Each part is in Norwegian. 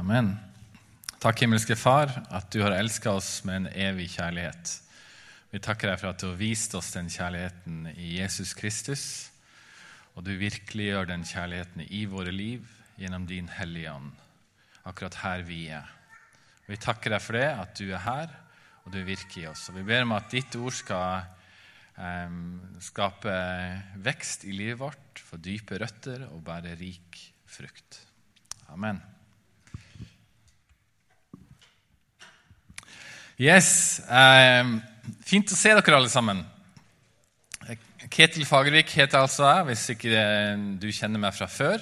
Amen. Takk, himmelske Far, at du har elska oss med en evig kjærlighet. Vi takker deg for at du har vist oss den kjærligheten i Jesus Kristus, og du virkeliggjør den kjærligheten i våre liv gjennom din Hellige Ånd, akkurat her vi er. Vi takker deg for det, at du er her, og du virker i oss. Og vi ber om at ditt ord skal um, skape vekst i livet vårt, få dype røtter og bære rik frukt. Amen. Yes. Eh, fint å se dere alle sammen. Ketil Fagervik heter altså jeg, hvis ikke du kjenner meg fra før.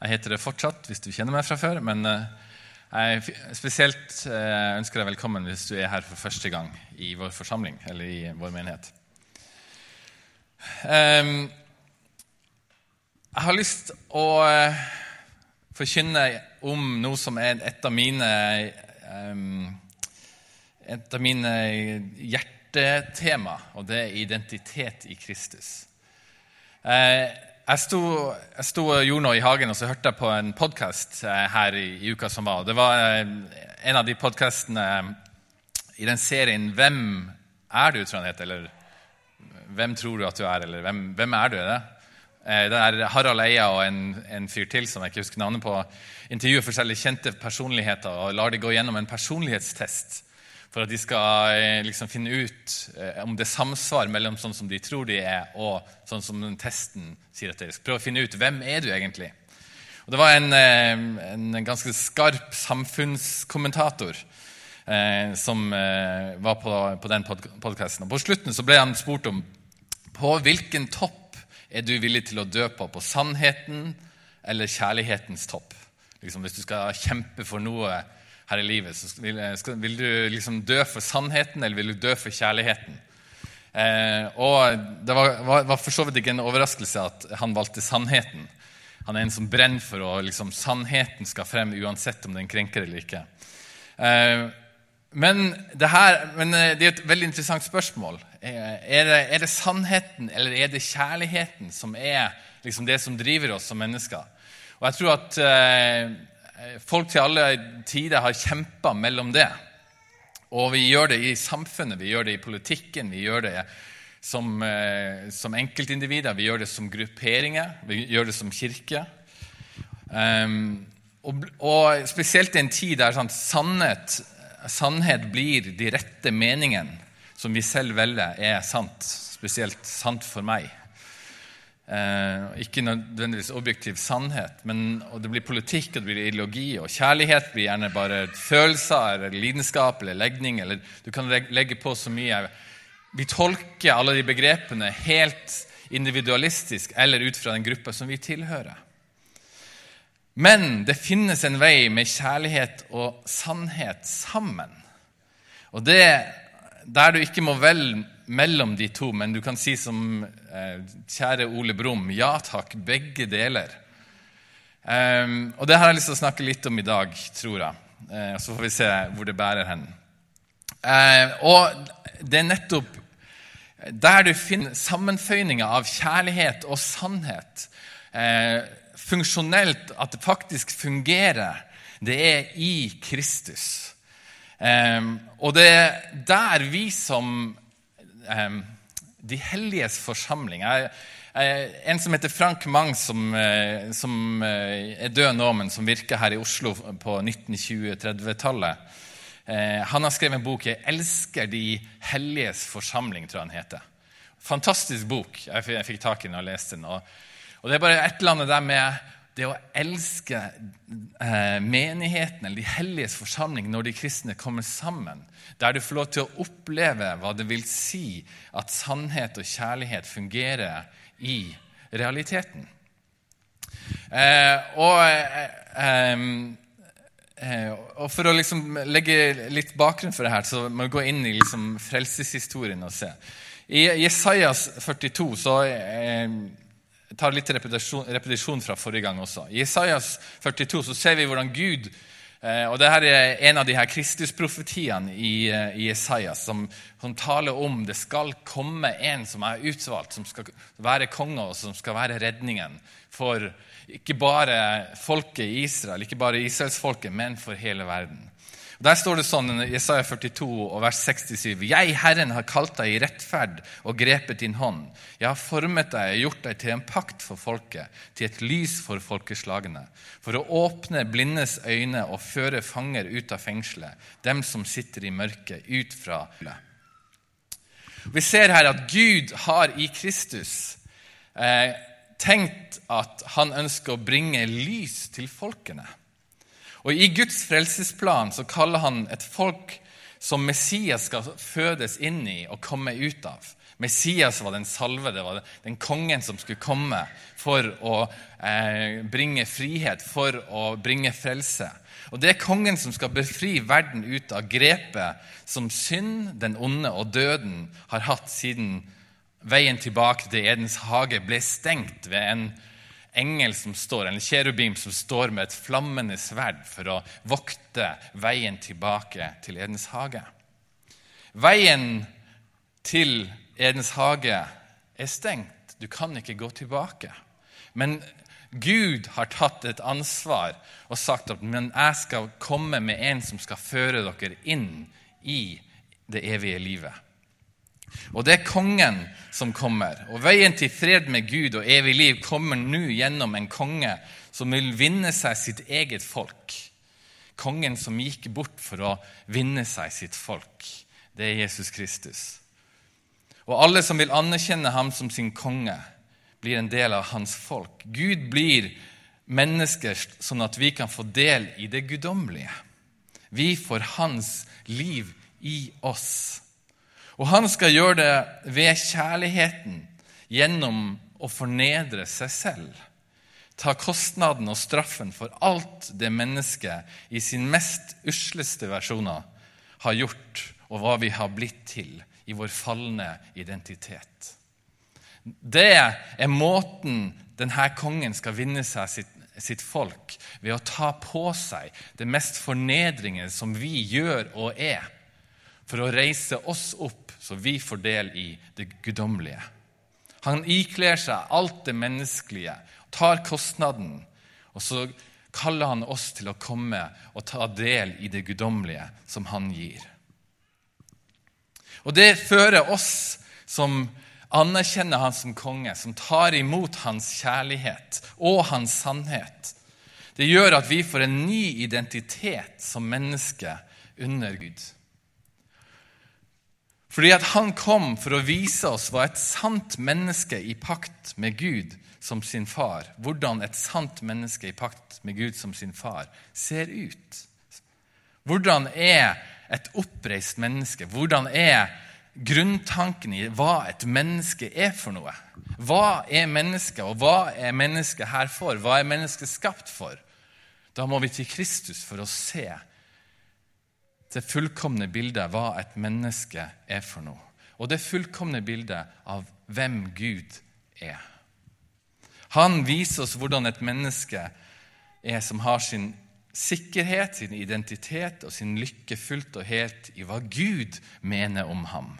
Jeg heter det fortsatt hvis du kjenner meg fra før, men eh, jeg spesielt eh, ønsker deg velkommen hvis du er her for første gang i vår forsamling eller i vår menighet. Eh, jeg har lyst å eh, forkynne om noe som er et av mine eh, et av mine hjertetema, og det er identitet i Kristus. Eh, jeg sto, jeg sto og gjorde noe i hagen, og så hørte jeg på en podkast eh, her i, i, uka som var. Det var eh, en av de podkastene i den serien 'Hvem er du?' tror jeg den heter. Eller 'Hvem tror du at du er?' Eller 'Hvem, hvem er du?' det? Det er Harald Eia og en, en, fyr til som jeg ikke husker navnet på, intervjuer forskjellige kjente personligheter og lar de gå gjennom en personlighetstest for at de skal eh, liksom finne ut eh, om det er samsvar mellom sånn som de tror de er, og sånn som testen sier at de skal prøve å finne ut hvem er du egentlig Og Det var en, eh, en ganske skarp samfunnskommentator eh, som var på, på den pod podkasten. På slutten så ble han spurt om på hvilken topp er du villig til å dø på. På sannheten eller kjærlighetens topp? Liksom, hvis du skal kjempe for noe her i livet. Så vil, skal, vil du liksom dø for sannheten, eller vil du dø for kjærligheten? Eh, og Det var, var, var, for så vidt ikke en overraskelse at han valgte sannheten. Han er en som brenner for å liksom, sannheten skal frem uansett om den krenker eller ikke. Eh, men, det her, men eh, det er et veldig interessant spørsmål. Eh, er det, er det sannheten eller er det kjærligheten som er liksom, det som driver oss som mennesker? Og jeg tror at eh, Eh, folk til alle tider har kjempa mellom det. Og vi gjør det i samfunnet, vi gjør det i politikken, vi gjør det som, eh, som enkeltindivider, vi gjør det som grupperinger, vi gjør det som kirke. Um, og, og, spesielt i en tid der sånn, sannhet, sannhet blir de rette meningene som vi selv velger, er sant. Spesielt sant for meg. Eh, ikke nødvendigvis objektiv sannhet, men det blir politikk og det blir ideologi. Og kjærlighet blir gjerne bare følelser eller lidenskap eller legning. eller Du kan legge på så mye. Vi tolker alle de begrepene helt individualistisk eller ut fra den gruppa som vi tilhører. Men det finnes en vei med kjærlighet og sannhet sammen. Og det der du ikke må velge mellom de to, men du kan si som eh, kjære Ole Brumm ja takk, begge deler. Um, og det har jeg lyst til å snakke litt om i dag, tror jeg. Uh, så får vi se hvor det bærer hen. Uh, og det er nettopp der du finner sammenføyninger av kjærlighet og sannhet. Uh, funksjonelt, at det faktisk fungerer, det er i Kristus. Um, og det er der vi som um, de helliges forsamling jeg, jeg, En som heter Frank Mang, som, uh, som uh, er død nå, men som virker her i Oslo på 1920-30-tallet. Uh, eh, han har skrevet en bok 'Jeg elsker de helliges forsamling', tror jeg han heter. Fantastisk bok. Jeg, fikk tak i den og leste den. Og det er bare et eller annet der med det å elske eh, menigheten eller de helliges forsamling når de kristne kommer sammen, der du får lov til å oppleve hva det vil si at sannhet og kjærlighet fungerer i realiteten. Eh, eh, og, For å liksom legge litt bakgrunn for det her, så må vi gå inn i liksom frelseshistorien og se. I Jesajas 42 så tar litt repetisjon, repetisjon fra forrige gang også. I Isaias 42 så ser vi hvordan Gud Eh, og Dette er en av de her Kristusprofetiene i, eh, i som, som, taler om det skal komme en som er utvalgt, som skal være konge, og som skal være redningen for ikke bare folket i Israel, ikke bare israelsfolket, men for hele verden. Der står det sånn i Jesaja 42 og vers 67.: Jeg, Herren, har kalt deg i rettferd og grepet din hånd. Jeg har formet deg og gjort deg til en pakt for folket, til et lys for folkeslagene, for å åpne blindes øyne og føre fanger ut av fengselet, dem som sitter i mørket, ut fra Vi ser her at Gud har i Kristus eh, tenkt at han ønsker å bringe lys til folkene. Og I Guds frelsesplan så kaller han et folk som Messias skal fødes inn i og komme ut av. Messias var den salvede, var den kongen som skulle komme for å eh, bringe frihet, for å bringe frelse. Og Det er kongen som skal befri verden ut av grepet som synd, den onde og døden har hatt siden veien tilbake til Edens hage ble stengt ved en engel som står, en kjerubim som står med et flammende sverd for å vokte veien tilbake til Edens hage. Veien til Edens hage er stengt. Du kan ikke gå tilbake. Men Gud har tatt et ansvar og sagt at men jeg skal komme med en som skal føre dere inn i det evige livet. Og det er kongen som kommer. Og veien til fred med Gud og evig liv kommer nå gjennom en konge som vil vinne seg sitt eget folk. Kongen som gikk bort for å vinne seg sitt folk. Det er Jesus Kristus. Og alle som vil anerkjenne ham som sin konge, blir en del av hans folk. Gud blir mennesker sånn at vi kan få del i det guddommelige. Vi får hans liv i oss. Og han skal gjøre det ved kjærligheten, gjennom å fornedre seg selv. Ta kostnaden og straffen for alt det mennesket i sin mest usleste versjoner har gjort, og hva vi har blitt til i vår falne identitet. Det er måten denne kongen skal vinne seg sitt, sitt folk, ved å ta på seg det mest fornedringen som vi gjør og er, for å reise oss opp så vi får del i det guddommelige. Han ikler seg alt det menneskelige, tar kostnaden, og så kaller han oss til å komme og ta del i det guddommelige som han gir. Og Det fører oss som anerkjenner han som konge, som tar imot hans kjærlighet og hans sannhet. Det gjør at vi får en ny identitet som menneske under Gud. Fordi at han kom for å vise oss hva et sant menneske i pakt med Gud som sin far, hvordan et sant menneske i pakt med Gud som sin far ser ut. Hvordan er et oppreist menneske? Hvordan er grunntanken i hva et menneske er for noe? Hva er mennesket, og hva er mennesket her for? Hva er mennesket skapt for? Da må vi til Kristus for å se det fullkomne bildet hva et menneske er for noe. Og det fullkomne bildet av hvem Gud er. Han viser oss hvordan et menneske er som har sin sikkerhet, sin identitet og sin lykke fullt og helt i hva Gud mener om ham.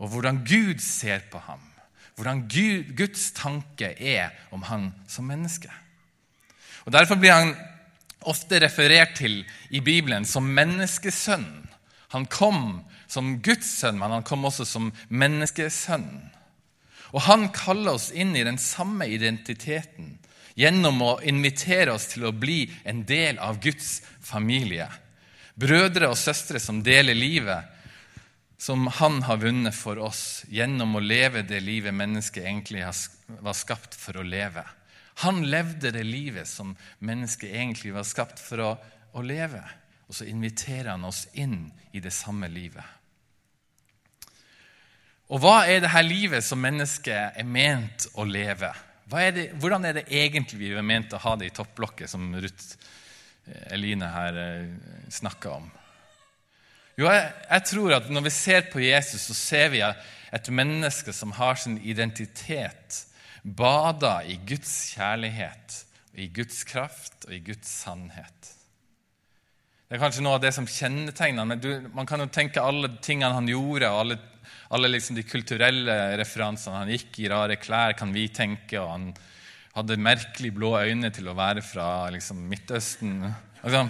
Og hvordan Gud ser på ham. Hvordan Gud, Guds tanke er om han som menneske. Og Derfor blir han ofte referert til i Bibelen som menneskesønn. Han kom som Guds sønn, men han kom også som menneskesønn. Og han kaller oss inn i den samme identiteten gjennom å invitere oss til å bli en del av Guds familie. Brødre og søstre som deler livet som han har vunnet for oss gjennom å leve det livet mennesket egentlig var skapt for å leve. Han levde det livet som mennesket egentlig var skapt for å, å leve. Og så inviterer han oss inn i det samme livet. Og hva er dette livet som mennesket er ment å leve? Er det, hvordan er det egentlig vi er ment å ha det i toppblokket, som Ruth eh, Eline her eh, snakka om? Jo, jeg, jeg, tror at når vi ser på Jesus, så ser vi et menneske som har sin identitet bada i Guds kjærlighet, i Guds kraft og i Guds sannhet. Det er kanskje noe av det som kjennetegner men du, Man kan jo tenke alle tingene han gjorde, og alle, alle liksom de kulturelle referansene. Han gikk i rare klær, kan vi tenke, og han hadde merkelig blå øyne til å være fra liksom, Midtøsten. Altså,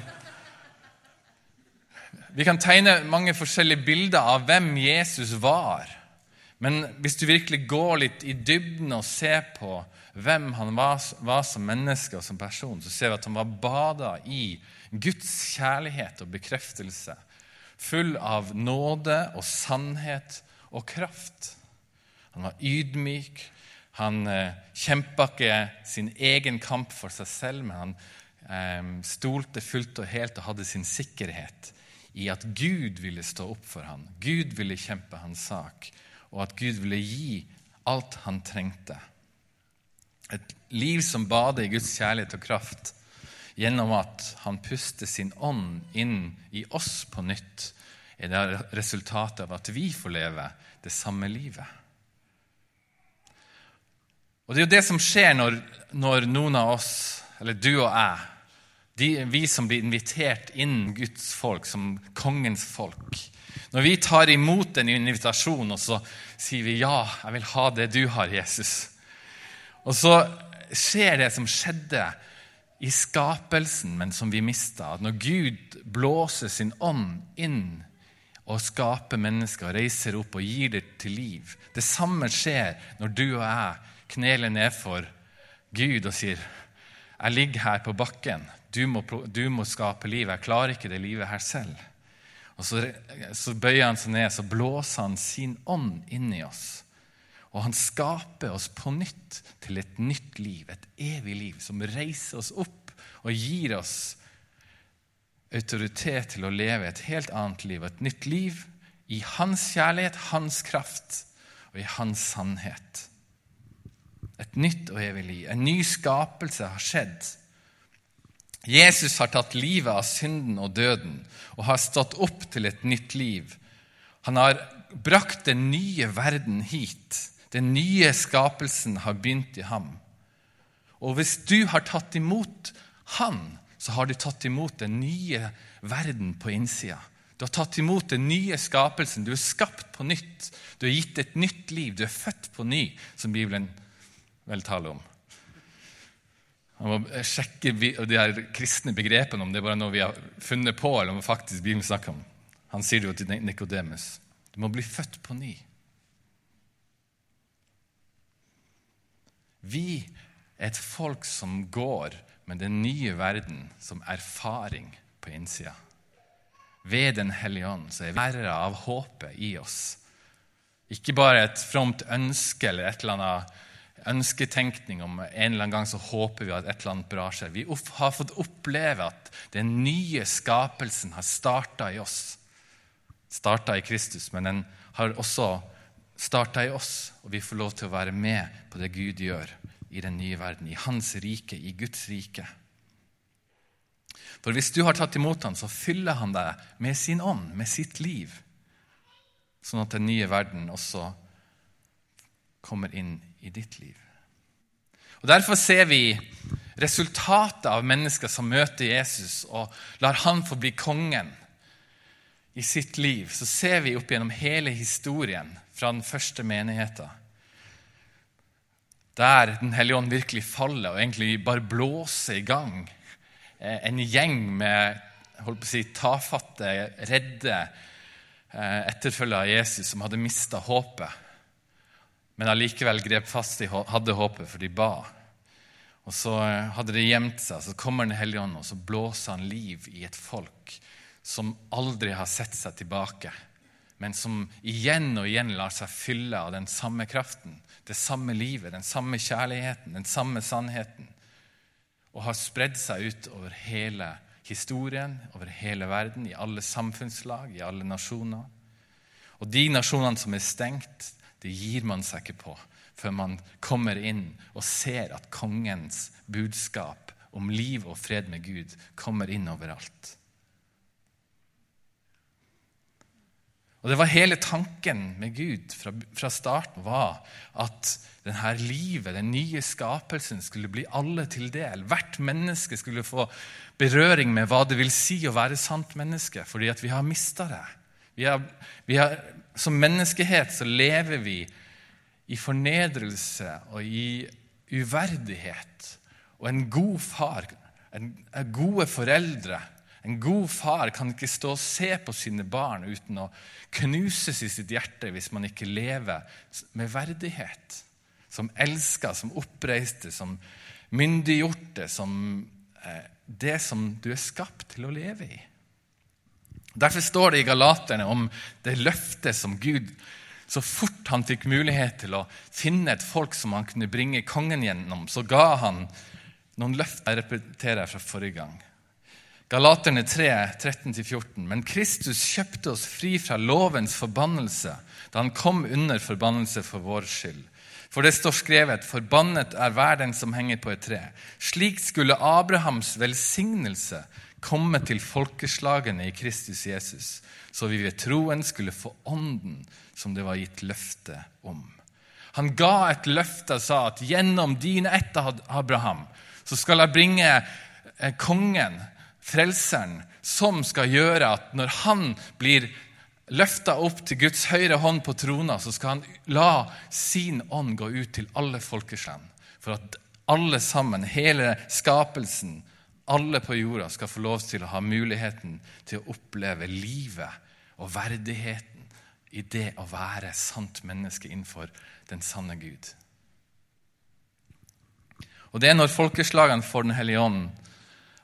vi kan tegne mange forskjellige bilder av hvem Jesus var. Men hvis du virkelig går litt i dybden og ser på hvem han var, var som menneske og som person, så ser vi at han var bada i Guds kjærlighet og bekreftelse. Full av nåde og sannhet og kraft. Han var ydmyk, han eh, kjempa ikke sin egen kamp for seg selv, men han eh, stolte fullt og helt og hadde sin sikkerhet i at Gud ville stå opp for ham. Gud ville kjempe hans sak, og at Gud ville gi alt han trengte. Et liv som bader i Guds kjærlighet og kraft gjennom at han puster sin ånd inn i oss på nytt, er det resultatet av at vi får leve det samme livet. Og Det er jo det som skjer når, når noen av oss, eller du og jeg, de, vi som blir invitert inn Guds folk, som kongens folk Når vi tar imot en invitasjon, og så sier vi 'ja, jeg vil ha det du har, Jesus', og så skjer det som skjedde i skapelsen, men som vi mista. At når Gud blåser sin ånd inn og skaper mennesker, og reiser opp og gir det til liv Det samme skjer når du og jeg kneler ned for Gud og sier, 'Jeg ligger her på bakken. Du må, du må skape liv. Jeg klarer ikke det livet her selv.' Og så, så bøyer han seg ned, så blåser han sin ånd inn i oss. Og han skaper oss på nytt til et nytt liv, et evig liv, som reiser oss opp og gir oss autoritet til å leve et helt annet liv. Et nytt liv i hans kjærlighet, hans kraft og i hans sannhet. Et nytt og evig liv. En ny skapelse har skjedd. Jesus har tatt livet av synden og døden og har stått opp til et nytt liv. Han har brakt den nye verden hit. Den nye skapelsen har begynt i ham. Og hvis du har tatt imot han, så har du tatt imot den nye verden på innsida. Du har tatt imot den nye skapelsen. Du er skapt på nytt. Du er gitt et nytt liv. Du er født på ny, som Bibelen vel tale om. Man må sjekke de her kristne begrepene, om det er bare noe vi har funnet på, eller om faktisk Bibelen snakker om. Han sier det jo til Nikodemus. Du må bli født på ny. Vi er et folk som går med den nye verden som erfaring på innsida. Ved Den hellige ånd så er vi bærere av håpet i oss. Ikke bare et fromt ønske eller et eller annet ønsketenkning om en eller annen gang så håper vi at et eller annet bra skjer. Vi har fått oppleve at den nye skapelsen har starta i oss. Starta i Kristus, men den har også starta i oss, og vi får lov til å være med på det Gud gjør i den nye verden, i Hans rike, i Guds rike. For hvis du har tatt imot ham, så fyller han deg med sin ånd, med sitt liv, sånn at den nye verden også kommer inn i ditt liv. Og Derfor ser vi resultatet av mennesker som møter Jesus og lar han få bli kongen i sitt liv. Så ser vi opp gjennom hele historien fra den første menigheten. Der Den hellige ånd virkelig faller og egentlig bare blåser i gang eh, en gjeng med holdt på å si, tafatte, redde eh, etterfølgere av Jesus som hadde mista håpet men allikevel grep fast i hadde håpet, for de ba. Og så eh, hadde det gjemt seg. Så kommer Den hellige ånd, og så blåser han liv i et folk som aldri har sett seg tilbake, men som igjen og igjen lar seg fylle av den samme kraften, det samme livet, den samme kjærligheten, den samme sannheten, og har spredd seg ut over hele historien, over hele verden, i alle samfunnslag, i alle nasjoner. Og de nasjonene som er stengt, det gir man seg ikke på før man kommer inn og ser at kongens budskap om liv og fred med Gud kommer inn overalt. Og det var hele tanken med Gud fra, fra starten var at denne livet, den nye skapelsen, skulle bli alle til del. Hvert menneske skulle få berøring med hva det vil si å være sant menneske, fordi at vi har mista det. Vi har, vi har, som menneskehet så lever vi i fornedrelse og i uverdighet. Og en god far, en, en gode foreldre, en god far kan ikke stå og se på sine barn uten å knuses i sitt hjerte hvis man ikke lever med verdighet. Som elsker, som oppreiste, som myndiggjorte, som eh, det som du er skapt til å leve i. Derfor står det i Galaterne om det løftet som Gud så fort han fikk mulighet til å finne et folk som han kunne bringe kongen gjennom, så ga han noen løfter. Jeg repeterer fra forrige gang. Galaterne 3, 13-14. Men Kristus kjøpte oss fri fra lovens forbannelse da han kom under forbannelse for vår skyld. For det står skrevet:" Forbannet er hver den som henger på et tre. Slik skulle Abrahams velsignelse komme til folkeslagene i Kristus Jesus, så vi ved troen skulle få ånden som det var gitt løfte om. Han ga et løfte og sa at gjennom din ett, Abraham, så skal jeg bringe eh, kongen frelseren, som skal gjøre at når han blir løfta opp til Guds høyre hånd på trona, så skal han la sin ånd gå ut til alle folkeslag. For at alle sammen, hele skapelsen, alle på jorda, skal få lov til å ha muligheten til å oppleve livet og verdigheten i det å være sant menneske innenfor den sanne Gud. Og Det er når folkeslagene får Den hellige ånd,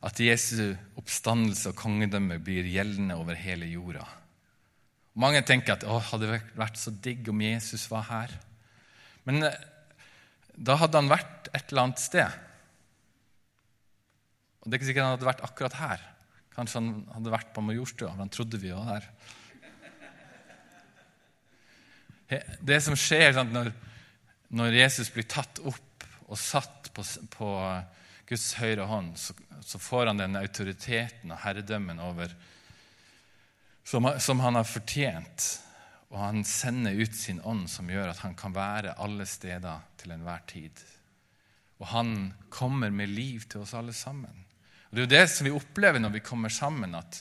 at Jesu oppstandelse og kongedømme blir gjeldende over hele jorda. Mange tenker at det hadde vært så digg om Jesus var her. Men eh, da hadde han vært et eller annet sted. Det er ikke sikkert han hadde vært akkurat her. Kanskje han hadde vært på Majorstua. Han trodde vi var her. Det som skjer sant, når, når, Jesus blir tatt opp og satt på, på Guds høyre hånd, så, så, får han den autoriteten og herredømmen over som, som, han har fortjent. Og han sender ut sin ånd, som gjør at han kan være alle steder til enhver tid. Og han kommer med liv til oss alle sammen. Og Det er jo det som vi opplever når vi kommer sammen, at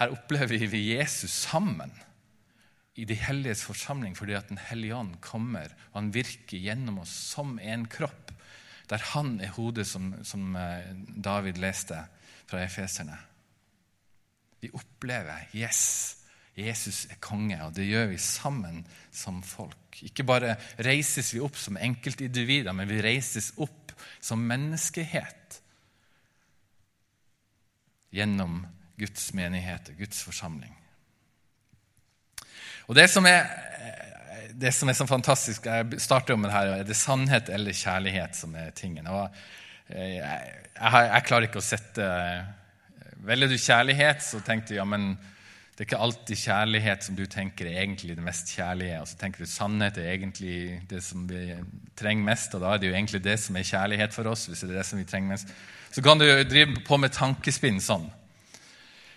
her opplever vi Jesus sammen i de helliges forsamling fordi at Den hellige ånd kommer og han virker gjennom oss som en kropp der han er hodet, som, som eh, David leste fra efeserne. Vi opplever yes, Jesus er konge, og det gjør vi sammen som folk. Ikke bare reises vi opp som enkeltindivider, men vi reises opp som menneskehet gjennom Guds menighet og Guds forsamling. Og Det som er det som er så fantastisk Jeg starter jo med det her, er det sannhet eller kjærlighet som er tingen. Og eh, jeg, jeg, jeg klarer ikke å sette Velger du kjærlighet, så tenkte du ja, men det er ikke alltid kjærlighet som du tenker er egentlig det mest kjærlige. Og så tenker du sannhet er egentlig det som vi trenger mest, og da er det jo egentlig det som er kjærlighet for oss. hvis det er det som vi trenger mest. Så kan du drive på med tankespinn sånn.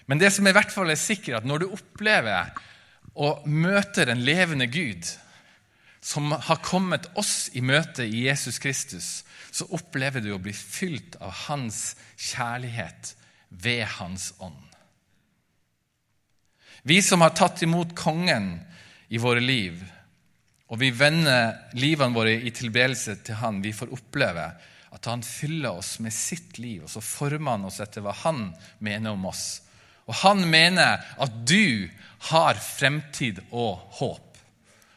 Men det som i hvert fall er sikkert, at når du opplever og møter en levende Gud som har kommet oss i møte i Jesus Kristus, så opplever du å bli fylt av hans kjærlighet ved hans ånd. Vi som har tatt imot kongen i våre liv, og vi vender livene våre i tilbedelse til han, vi får oppleve at han fyller oss med sitt liv, og så former han oss etter hva han mener om oss. Og han mener at du har fremtid og håp.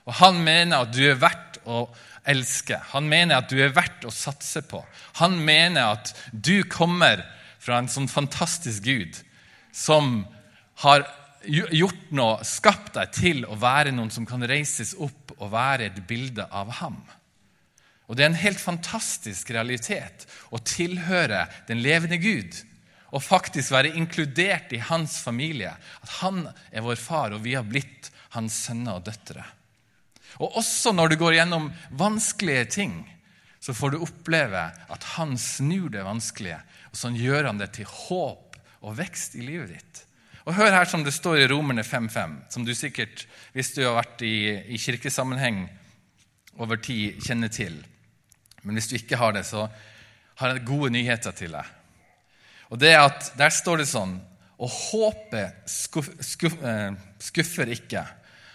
Og han mener at du er verdt å elske. Han mener at du er verdt å satse på. Han mener at du kommer fra en sånn fantastisk Gud som har gjort noe, skapt deg til å være noen som kan reises opp og være et bilde av ham. Og Det er en helt fantastisk realitet å tilhøre den levende Gud og faktisk være inkludert i hans familie. At han er vår far, og vi har blitt hans sønner og døtre. Og også når du går gjennom vanskelige ting, så får du oppleve at han snur det vanskelige, og sånn gjør han det til håp og vekst i livet ditt. Og hør her som det står i Romerne 5.5, som du sikkert, hvis du har vært i, i kirkesammenheng over tid, kjenner til. Men hvis du ikke har det, så har jeg gode nyheter til deg. Og det er at Der står det sånn Og håpet skuff, skuff, eh, skuffer ikke.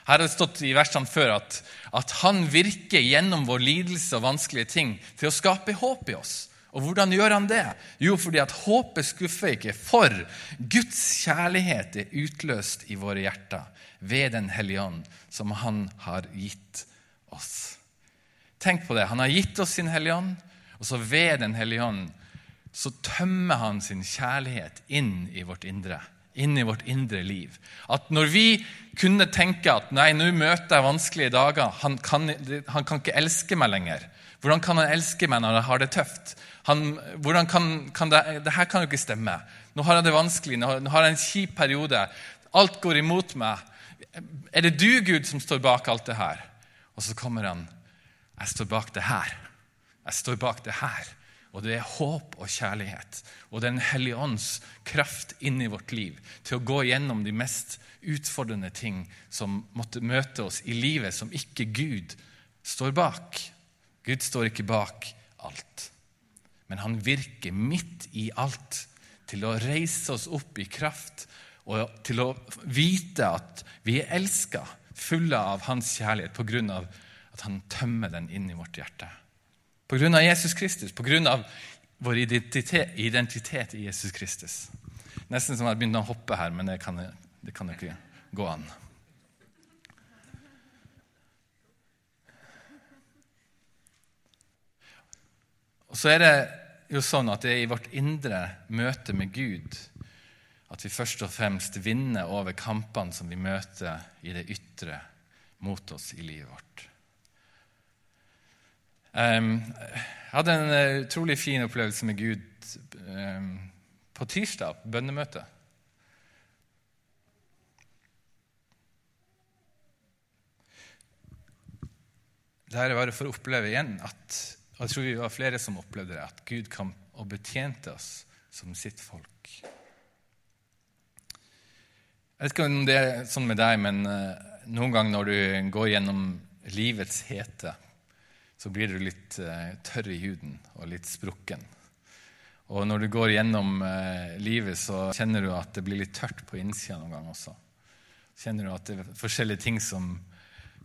Her har det stått i versene før at, at han virker gjennom vår lidelse og vanskelige ting til å skape håp i oss. Og hvordan gjør han det? Jo, fordi at håpet skuffer ikke, for Guds kjærlighet er utløst i våre hjerter ved Den hellige ånd, som han har gitt oss. Tenk på det. Han har gitt oss sin hellige ånd, og så ved Den hellige ånd så tømmer han sin kjærlighet inn i vårt indre. Inn i vårt indre liv. At når vi kunne tenke at nei, nå møter jeg vanskelige dager, han kan, han kan ikke elske meg lenger. Hvordan kan han elske meg når jeg har det tøft? Han, hvordan kan, kan det, det, her kan jo ikke stemme. Nå har jeg det vanskelig, nå har jeg en kjip periode. Alt går imot meg. Er det du, Gud, som står bak alt det her? Og så kommer han. Jeg står bak det her. Jeg står bak det her. Og det er håp og kjærlighet og Den hellige ånds kraft inn i vårt liv til å gå gjennom de mest utfordrende ting som måtte møte oss i livet, som ikke Gud står bak. Gud står ikke bak alt, men han virker midt i alt til å reise oss opp i kraft og til å vite at vi er elska, fulle av hans kjærlighet, på grunn av at han tømmer den inn i vårt hjerte. På grunn av Jesus Kristus, på grunn av vår identitet, identitet i Jesus Kristus. Nesten som jeg begynte å hoppe her, men det kan, kan ikke gå an. Og så er det jo sånn at det er i vårt indre møte med Gud at vi først og fremst vinner over kampene som vi møter i det ytre mot oss i livet vårt. Um, jeg hadde en uh, utrolig fin opplevelse med Gud um, på tirsdag, på bønnemøte. Det her er bare for å oppleve igjen at og jeg tror vi var flere som opplevde det, at Gud kom og betjente oss som sitt folk. Jeg vet ikke om det er sånn med deg, men uh, noen ganger når du går gjennom livets hete, så blir du litt uh, tørr i huden og litt sprukken. Og når du går gjennom uh, livet, så kjenner du at det blir litt tørt på innsida noen ganger også. Kjenner du at det er forskjellige ting som,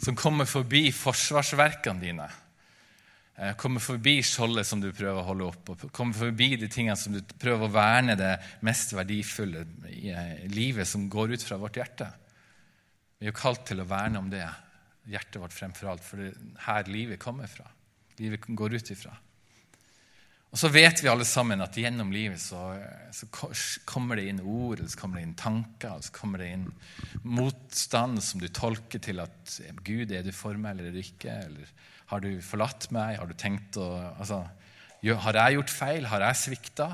som kommer forbi forsvarsverkene dine. Uh, kommer forbi skjoldet som du prøver å holde opp, og kommer forbi de tingene som du prøver å verne det mest verdifulle i livet som går ut fra vårt hjerte. Vi er jo kalt til å verne om det hjertet vårt fremfor alt, for det er her livet kommer fra. Livet går ut ifra. Og så vet vi alle sammen at gjennom livet så, så kommer det inn ord, eller så kommer det inn tanker, eller så kommer det inn motstand som du tolker til at Gud, er du for meg, eller er du ikke? Eller har du forlatt meg? Har du tenkt å altså, Har jeg gjort feil? Har jeg svikta?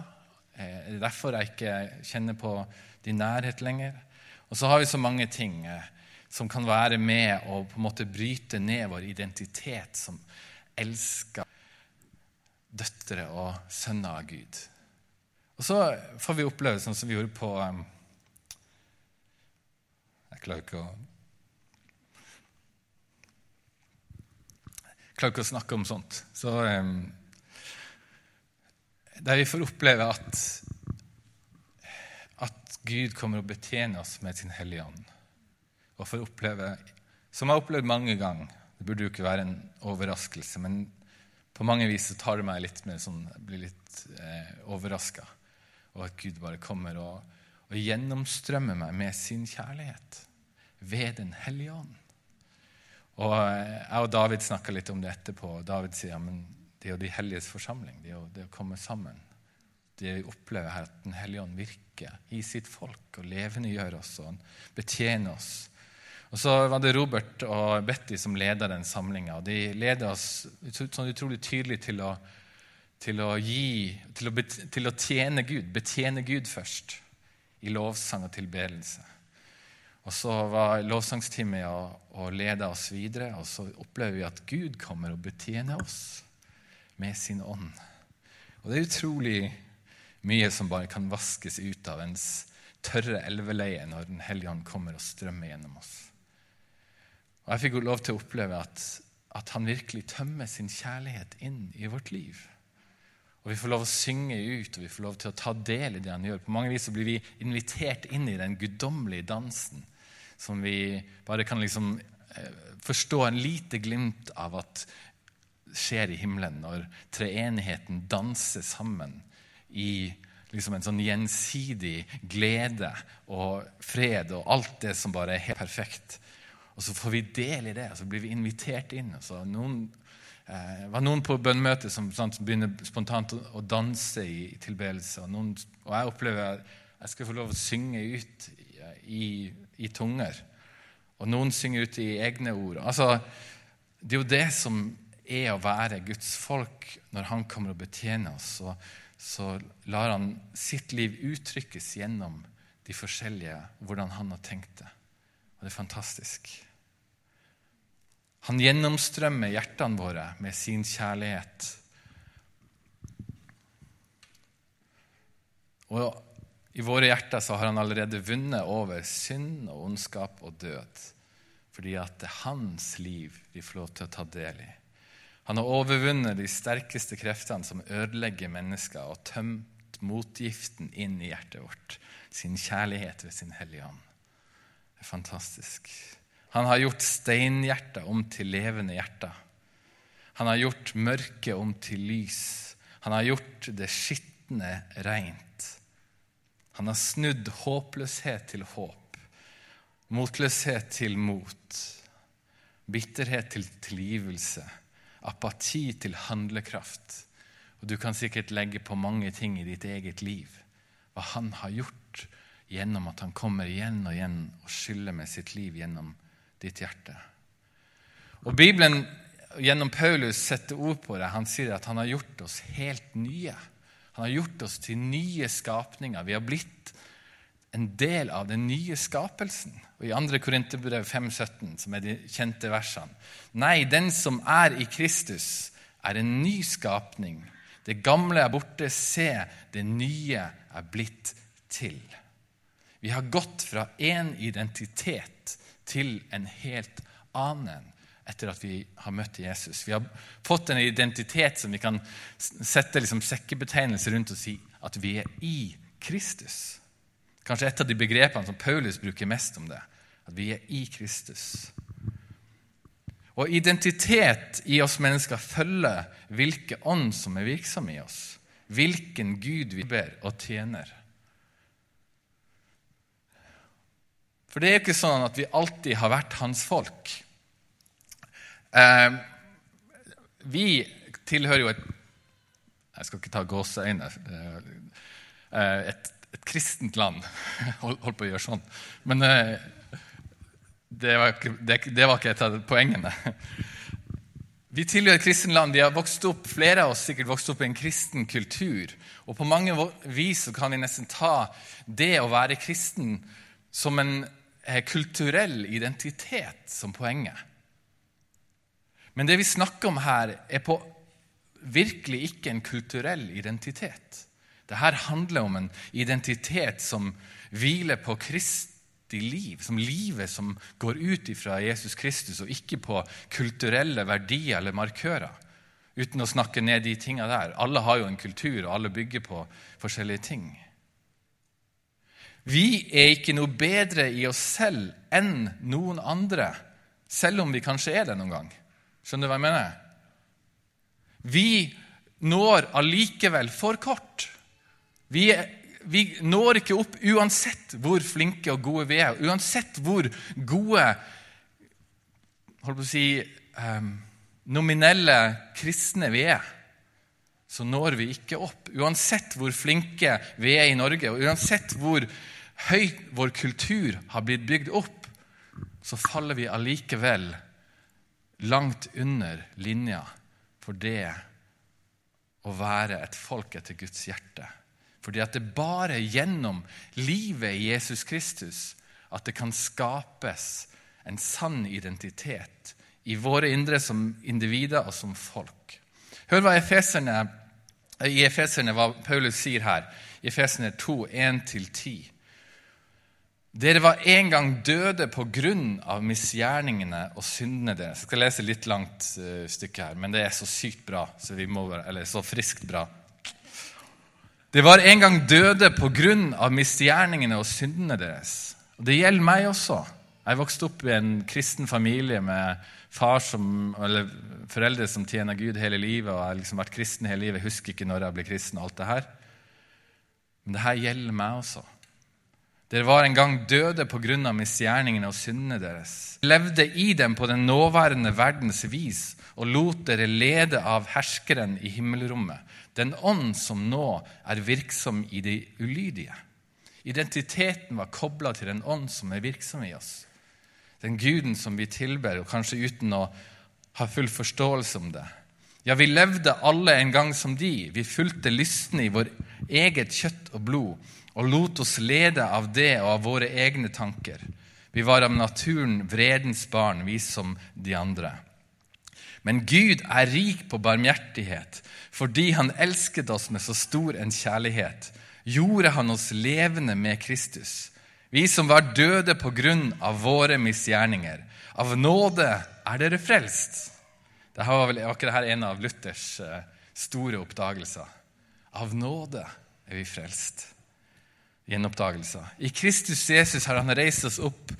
Eh, er det derfor jeg ikke kjenner på din nærhet lenger? Og så har vi så mange ting. Eh, som kan være med og på en måte bryte ned vår identitet som elsker døtre og sønner av Gud. Og så får vi oppleve sånn som vi gjorde på um, Jeg klarer ikke å klarer ikke å snakke om sånt. Så um, Der vi får oppleve at, at Gud kommer og betjener oss med sin Hellige Ånd og får oppleve, som jeg har opplevd mange ganger Det burde jo ikke være en overraskelse, men på mange vis så tar det meg litt med sånn, Jeg blir litt eh, overraska Og at Gud bare kommer og, og gjennomstrømmer meg med sin kjærlighet ved Den hellige ånd. Og eh, Jeg og David snakka litt om det etterpå. og David sier ja, det er jo de helliges forsamling. Det er jo det å komme sammen. Det vi opplever her, at Den hellige ånd virker i sitt folk og levendegjør oss og betjener oss og Så var det Robert og Betty som leda den samlinga. De leda oss sånn utrolig tydelig til å, til å gi, til å, til å, tjene Gud. Betjene Gud først, i lovsang og tilbedelse. Og Så var lovsangstimen og, og leda oss videre, og så opplever vi at Gud kommer og betjener oss med sin ånd. Og Det er utrolig mye som bare kan vaskes ut av ens tørre elveleie når Den hellige ånd kommer og strømmer gjennom oss. Og Jeg fikk jo lov til å oppleve at, at han virkelig tømmer sin kjærlighet inn i vårt liv. Og Vi får lov å synge ut og vi får lov til å ta del i det han gjør. På mange vis så blir vi invitert inn i den guddommelige dansen som vi bare kan liksom eh, forstå en lite glimt av at skjer i himmelen, når treenigheten danser sammen i liksom en sånn gjensidig glede og fred og alt det som bare er helt perfekt. Og så får vi del i det, og så blir vi invitert inn. noen det eh, var noen på bønnmøtet som, som, begynner spontant å danse i, i tilbedelse. Og, noen, og, jeg opplever at jeg skal få lov å synge ut i, i, tunger. Og noen synger ut i egne ord. Altså, det er jo det som er å være Guds folk når Han kommer og betjener oss. Så, så lar Han sitt liv uttrykkes gjennom de forskjellige, hvordan Han har tenkt det. Og det er fantastisk. Han gjennomstrømmer hjertene våre med sin kjærlighet. Og i våre hjerter så har han allerede vunnet over synd og ondskap og død. Fordi at det er hans liv vi får lov til å ta del i. Han har overvunnet de sterkeste kreftene som ødelegger mennesker, og tømt motgiften inn i hjertet vårt. Sin kjærlighet ved sin Hellige Ånd. Det er fantastisk. Han har gjort steinhjerter om til levende hjerter. Han har gjort mørket om til lys. Han har gjort det skitne reint. Han har snudd håpløshet til håp, motløshet til mot, bitterhet til tilgivelse, apati til handlekraft. Og Du kan sikkert legge på mange ting i ditt eget liv. Hva han har gjort gjennom at han kommer igjen og igjen og skyller med sitt liv gjennom ditt hjerte. Og Bibelen gjennom Paulus setter ord på det. Han sier at han har gjort oss helt nye. Han har gjort oss til nye skapninger. Vi har blitt en del av den nye skapelsen. Og I 2. Korinterbrev 5,17, som er de kjente versene Nei, den som er i Kristus, er en ny skapning. Det gamle er borte. Se, det nye er blitt til. Vi har gått fra én identitet til en helt annen etter at vi har møtt Jesus. Vi har fått en identitet som vi kan sette liksom sekkebetegnelse rundt og si at vi er i Kristus. Kanskje et av de begrepene som Paulus bruker mest om det. At vi er i Kristus. Og identitet i oss mennesker følger hvilken ånd som er virksom i oss. Hvilken Gud vi ber og tjener. For det er jo ikke sånn at vi alltid har vært hans folk. Eh, vi tilhører jo et Jeg skal ikke ta gåseøyne. Eh, et, et, kristent land. Hold, på å gjøre sånn. Men eh, det, var ikke, det, det, var ikke, et av poengene. Vi tilhører et kristent land. Vi har vokst opp, Flere av oss sikkert vokst opp i en kristen kultur. Og på mange vis kan vi nesten ta det å være kristen som en eh, kulturell identitet som poenget. Men det vi snakker om her, er på virkelig ikke en kulturell identitet. Dette handler om en identitet som hviler på Kristi liv, som livet som går ut fra Jesus Kristus, og ikke på kulturelle verdier eller markører. Uten å snakke ned de tinga der. Alle har jo en kultur, og alle bygger på forskjellige ting. Vi er ikke noe bedre i oss selv enn noen andre, selv om vi kanskje er det noen gang. Skjønner du hva jeg mener? Vi når allikevel for kort. Vi, vi, når ikke opp uansett hvor flinke og gode vi er, uansett hvor gode holdt på å si, um, nominelle kristne vi er så når vi ikke opp. Uansett hvor flinke vi er i Norge, og uansett hvor høyt vår kultur har blitt bygd opp, så faller vi allikevel langt under linja for det å være et folk etter Guds hjerte. Fordi at det er bare gjennom livet i Jesus Kristus at det kan skapes en sann identitet i våre indre som individer og som folk. Hør hva Efeserne, i Efeserne hva Paulus sier her, i Efeserne 2, 1-10. Dere var en gang døde på grunn av misgjerningene og syndene deres. Jeg skal lese litt langt uh, stykke her, men det er så sykt bra, så må, eller så friskt bra. Det var en gang døde på grunn av misgjerningene og syndene deres. Og Det gjelder meg også. Jeg vokste opp i en kristen familie med far som, eller foreldre som tjener Gud hele livet, og jeg har liksom vært kristen hele livet. Jeg husker ikke når jeg ble kristen. og alt det her. Men det her gjelder meg også. Dere var en gang døde pga. misgjerningene og syndene deres. Levde i dem på den nåværende verdens vis og lot dere lede av herskeren i himmelrommet, den ånd som nå er virksom i de ulydige. Identiteten var kobla til den ånd som er virksom i oss. Den guden som vi tilber, og kanskje uten å ha full forståelse om det. Ja, vi levde alle en gang som de. Vi fulgte lystne i vår eget kjøtt og blod og lot oss lede av det og av våre egne tanker. Vi var av naturen vredens barn, vi som de andre. Men Gud er rik på barmhjertighet. Fordi Han elsket oss med så stor en kjærlighet, gjorde Han oss levende med Kristus. Vi som var døde på grunn av våre misgjerninger. Av nåde er dere frelst. Dette var vel akkurat her en av Luthers eh, store oppdagelser. Av nåde er vi frelst gjenoppdagelser. I Kristus Jesus har han reist oss opp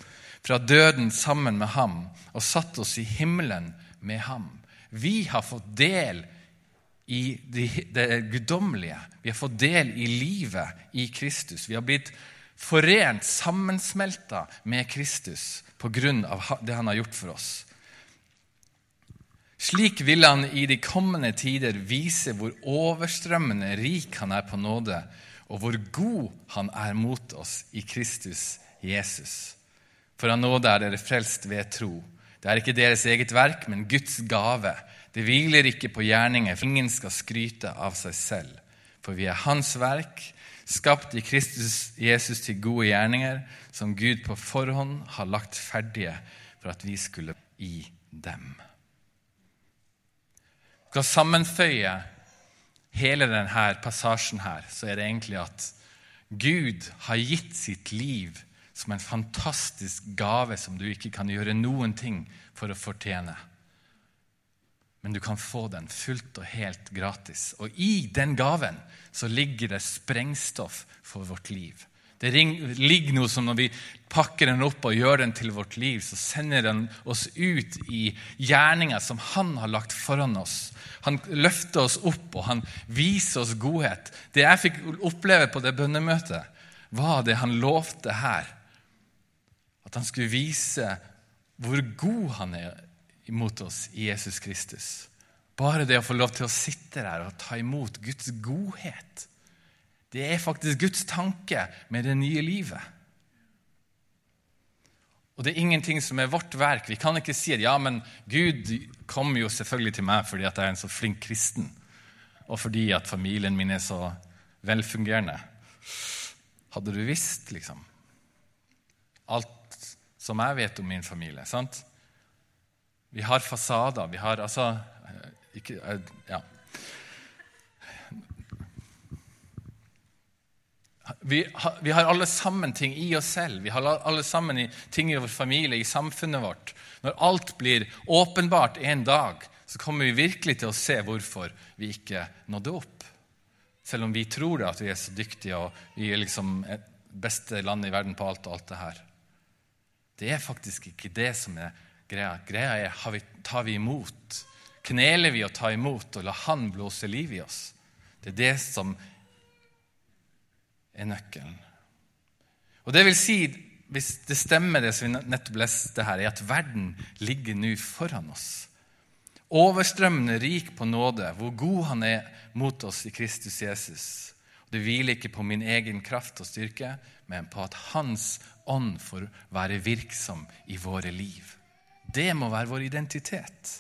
fra døden sammen med ham og satt oss i himmelen med ham. Vi har fått del i det guddommelige. Vi har fått del i livet i Kristus. Vi har blitt forent, sammensmelta med Kristus på grunn av det han har gjort for oss. Slik vil han i de kommende tider vise hvor overstrømmende rik han er på nåde og hvor god han er mot oss i Kristus Jesus. For av nåde er dere frelst ved tro. Det er ikke deres eget verk, men Guds gave. Det hviler ikke på gjerninger, for ingen skal skryte av seg selv. For vi er Hans verk, skapt i Kristus Jesus til gode gjerninger, som Gud på forhånd har lagt ferdige for at vi skulle i dem. Vi skal sammenføye hele denne passasjen her, så er det egentlig at Gud har gitt sitt liv som en fantastisk gave som du ikke kan gjøre noen ting for å fortjene. Men du kan få den fullt og helt gratis. Og i den gaven så ligger det sprengstoff for vårt liv. Det ligger noe som når vi pakker den opp og gjør den til vårt liv, så sender den oss ut i gjerninger som Han har lagt foran oss. Han løfter oss opp, og han viser oss godhet. Det jeg fikk oppleve på det bønnemøtet, var det han lovte her. At han skulle vise hvor god han er imot oss i Jesus Kristus. Bare det å få lov til å sitte der og ta imot Guds godhet det er faktisk Guds tanke med det nye livet. Og det er ingenting som er vårt verk. Vi kan ikke si at ja, men Gud kom jo selvfølgelig til meg fordi at jeg er en så flink kristen, og fordi at familien min er så velfungerende. Hadde du visst, liksom Alt som jeg vet om min familie. sant? Vi har fasader. Vi har altså ikke, ja, Vi vi har, alle sammen ting i oss selv, vi har alle sammen ting i vår familie, i samfunnet vårt. Når alt blir åpenbart en dag, så kommer vi virkelig til å se hvorfor vi ikke nådde opp. Selv om vi tror at vi er så dyktige og vi er liksom beste land i verden på alt og alt det her. Det er faktisk ikke det som er greia. Greia er vi, tar vi imot. Kneler vi og tar imot og lar Han blåse liv i oss? Det er det som er nøkkelen. Og det vil si, hvis det stemmer, det som vi nettopp leste her, er at verden ligger nå foran oss. Overstrømmende rik på nåde, hvor god han er mot oss i Kristus Jesus. Det hviler ikke på min egen kraft og styrke, men på at Hans ånd får være virksom i våre liv. Det må være vår identitet.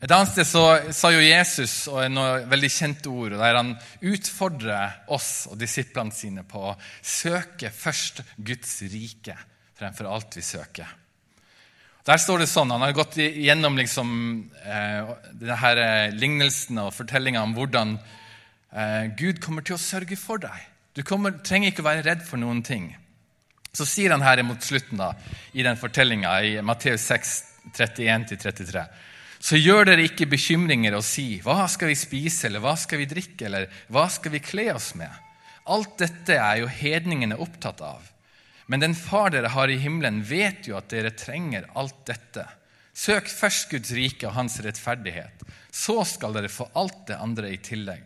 Et annet sted så sa jo Jesus og noe veldig kjente ord, der han utfordrer oss og disiplene sine på å søke først Guds rike fremfor alt vi søker. Der står det sånn, Han har gått gjennom liksom, eh, denne eh, og fortellinga om hvordan eh, Gud kommer til å sørge for deg. Du kommer, trenger ikke å være redd for noen ting. Så sier han her mot slutten da, i den fortellinga i Matteus 6, 31-33. Så gjør dere ikke bekymringer og si 'Hva skal vi spise?' eller 'Hva skal vi drikke?' eller 'Hva skal vi kle oss med?' Alt dette er jo hedningene opptatt av. Men den far dere har i himmelen, vet jo at dere trenger alt dette. Søk først Guds rike og hans rettferdighet. Så skal dere få alt det andre i tillegg.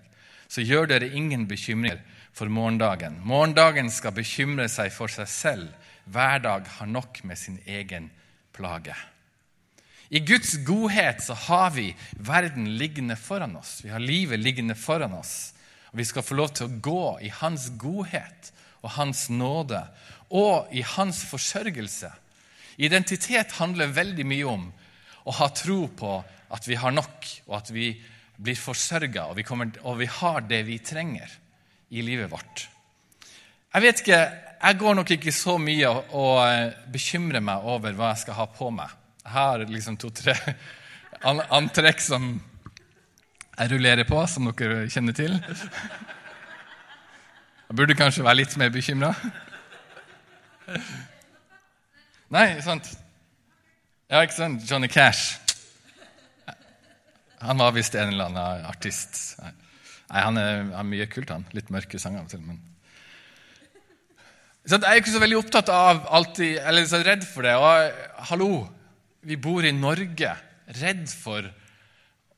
Så gjør dere ingen bekymringer for morgendagen. Morgendagen skal bekymre seg for seg selv. Hver dag har nok med sin egen plage. I Guds godhet så har vi verden liggende foran oss. Vi har livet liggende foran oss. Og Vi skal få lov til å gå i Hans godhet og Hans nåde og i Hans forsørgelse. Identitet handler veldig mye om å ha tro på at vi har nok, og at vi blir forsørga, og, og, vi har det vi trenger i livet vårt. Jeg vet ikke, jeg går nok ikke så mye og bekymrer meg over hva jeg skal ha på meg. Har liksom to-tre antrekk som jeg rullerer på, som dere kjenner til. Jeg burde kanskje være litt mer bekymra. Nei, sant? Ja, ikke sant? Johnny Cash. Han var visst en eller annen artist. Nei, Han er mye kult, han. Litt mørke sanger til. men... Så jeg er ikke så veldig opptatt av alltid, eller så redd for det. Og hallo, vi bor i Norge. Redd for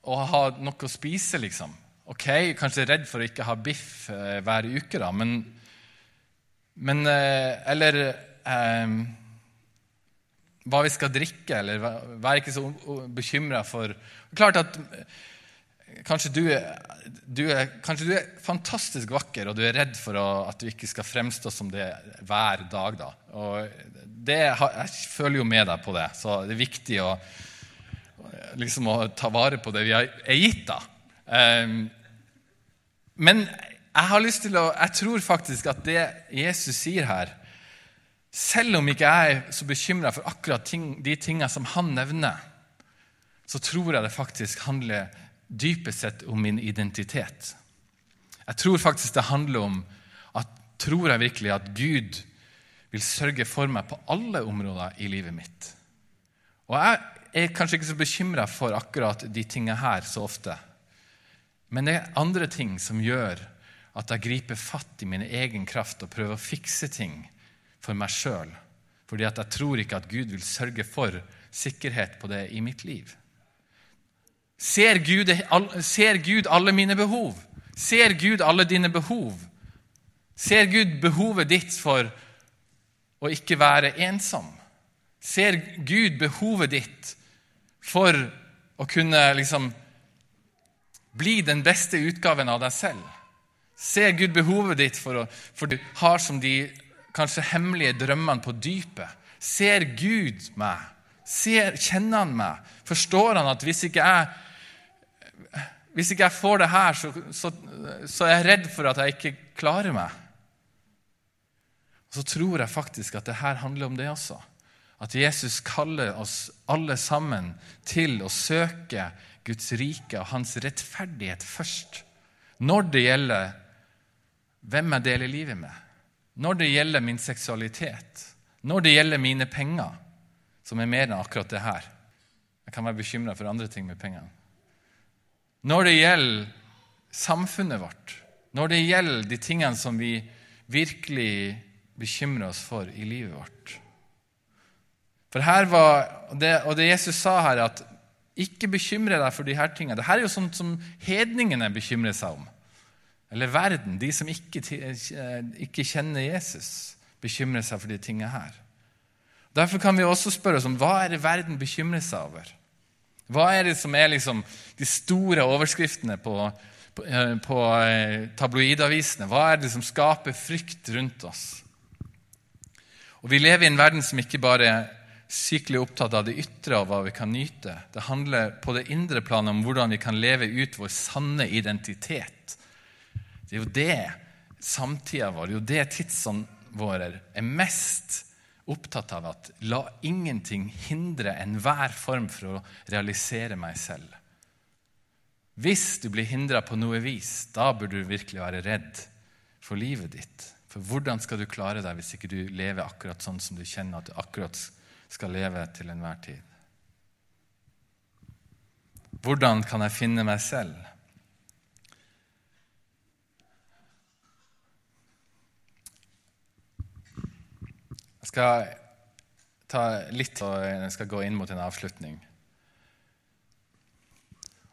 å ha noe å spise, liksom. Ok, kanskje redd for å ikke ha biff eh, hver uke, da, men, men eh, Eller eh, hva vi skal drikke, eller vær ikke så bekymra for Klart at kanskje du, du, er, kanskje du, er, fantastisk vakker, og du er redd for å, at du ikke skal fremstå som det hver dag. da. Og det, jeg føler jo med deg på det, så det er viktig å, liksom, å ta vare på det vi er gitt. da. Um, men jeg har lyst til å, jeg tror faktisk at det Jesus sier her, selv om ikke jeg er så bekymra for akkurat ting, de tingene som han nevner, så tror jeg det faktisk handler dypest sett om min identitet. Jeg tror faktisk det handler om at tror jeg virkelig at Gud vil sørge for meg på alle områder i livet mitt. Og jeg er kanskje ikke så bekymra for akkurat de tingene her så ofte. Men det er andre ting som gjør at jeg griper fatt i min egen kraft og prøver å fikse ting for meg sjøl. Fordi at jeg tror ikke at Gud vil sørge for sikkerhet på det i mitt liv. Ser Gud, ser Gud alle mine behov? Ser Gud alle dine behov? Ser Gud behovet ditt for å ikke være ensom? Ser Gud behovet ditt for å kunne liksom bli den beste utgaven av deg selv? Ser Gud behovet ditt for, å, for du har som de kanskje hemmelige drømmene på dypet? Ser Gud meg? Ser, kjenner han meg? Forstår han at hvis ikke jeg, hvis ikke jeg får det her, så, så, så, er jeg redd for at jeg ikke klarer meg? Så tror jeg faktisk at det her handler om det også. At Jesus kaller oss alle sammen til å søke Guds rike og hans rettferdighet først. Når det gjelder hvem jeg deler livet med når det gjelder min seksualitet, når det gjelder mine penger, som er mer enn akkurat det her Jeg kan være bekymra for andre ting med pengene. Når det gjelder samfunnet vårt, når det gjelder de tingene som vi virkelig bekymrer oss for i livet vårt. For her var, det, Og det Jesus sa her, at ikke bekymre deg for de her tingene. Dette er jo sånt som hedningene bekymrer seg om. Eller verden, de som ikke, eh, ikke kjenner Jesus, bekymrer seg for de tingene her. Derfor kan vi også spørre oss om hva er det verden bekymrer seg over. Hva er det som er liksom de store overskriftene på, på, eh, på eh, tabloidavisene? Hva er det som skaper frykt rundt oss? Og Vi lever i en verden som ikke bare er sykelig opptatt av det ytre og hva vi kan nyte. Det handler på det indre planet om hvordan vi kan leve ut vår sanne identitet det er jo det samtida vår, jo det tidsene våre er mest opptatt av. At la ingenting hindre enhver form for å realisere meg selv. Hvis du blir hindra på noe vis, da burde du virkelig være redd for livet ditt. For hvordan skal du klare deg hvis ikke du lever akkurat sånn som du kjenner at du akkurat skal leve til enhver tid? Hvordan kan jeg finne meg selv? Jeg skal ta litt, og jeg skal gå inn mot en avslutning.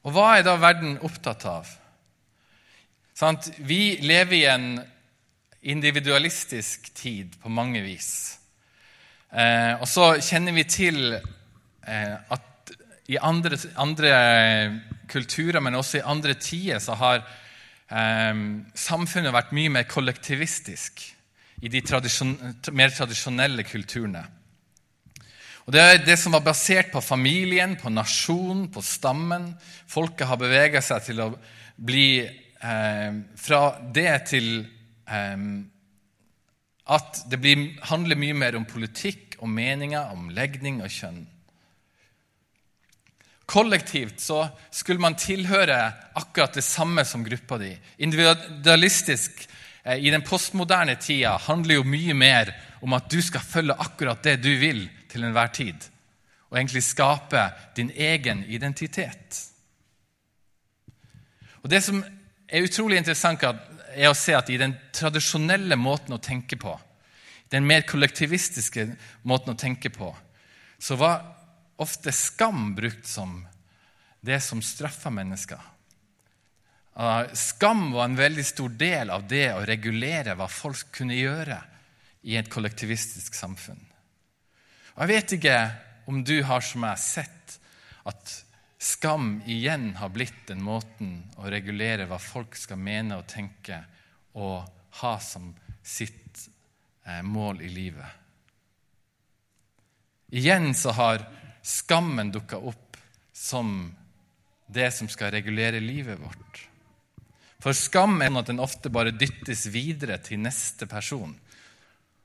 Og hva er da verden opptatt av? Sånn, vi lever i en individualistisk tid på mange vis. Eh, og så kjenner vi til eh, at i andre, andre, kulturer, men også i andre tider, så har eh, samfunnet vært mye mer kollektivistisk i de tradisjon, mer tradisjonelle kulturene. Og Det er det som var basert på familien, på nasjonen, på stammen. Folket har beveget seg til å bli eh, fra det til at det blir, handler mye mer om politikk, om meninger, om legning og kjønn. Kollektivt så skulle man tilhøre akkurat det samme som gruppa di. Individualistisk eh, i den postmoderne tida handler jo mye mer om at du skal følge akkurat det du vil til enhver tid. Og egentlig skape din egen identitet. Og Det som er utrolig interessant, er å se at i den tradisjonelle måten å tenke på, den mer kollektivistiske måten å tenke på, så var ofte skam brukt som det som straffa mennesker. Skam var en veldig stor del av det å regulere hva folk kunne gjøre i et kollektivistisk samfunn. Og Jeg vet ikke om du har som jeg sett at skam igjen har blitt den måten å regulere hva folk skal mene og tenke og ha som sitt eh, mål i livet. Igjen så har skammen dukka opp som det som skal regulere livet vårt. For skam er sånn at den ofte bare dyttes videre til neste person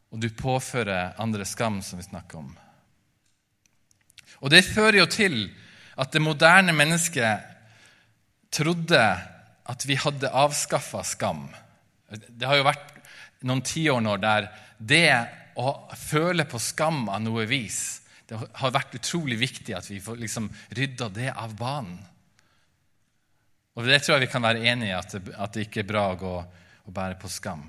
og du påfører andre skam, som vi snakker om. Og Det fører jo til at det moderne mennesket trodde at vi hadde avskaffa skam. Det har jo vært noen tiår nå der det å føle på skam av noe vis Det har vært utrolig viktig at vi får liksom rydda det av banen. Og Det tror jeg vi kan være enige i, at det, at det ikke er bra å gå og bære på skam.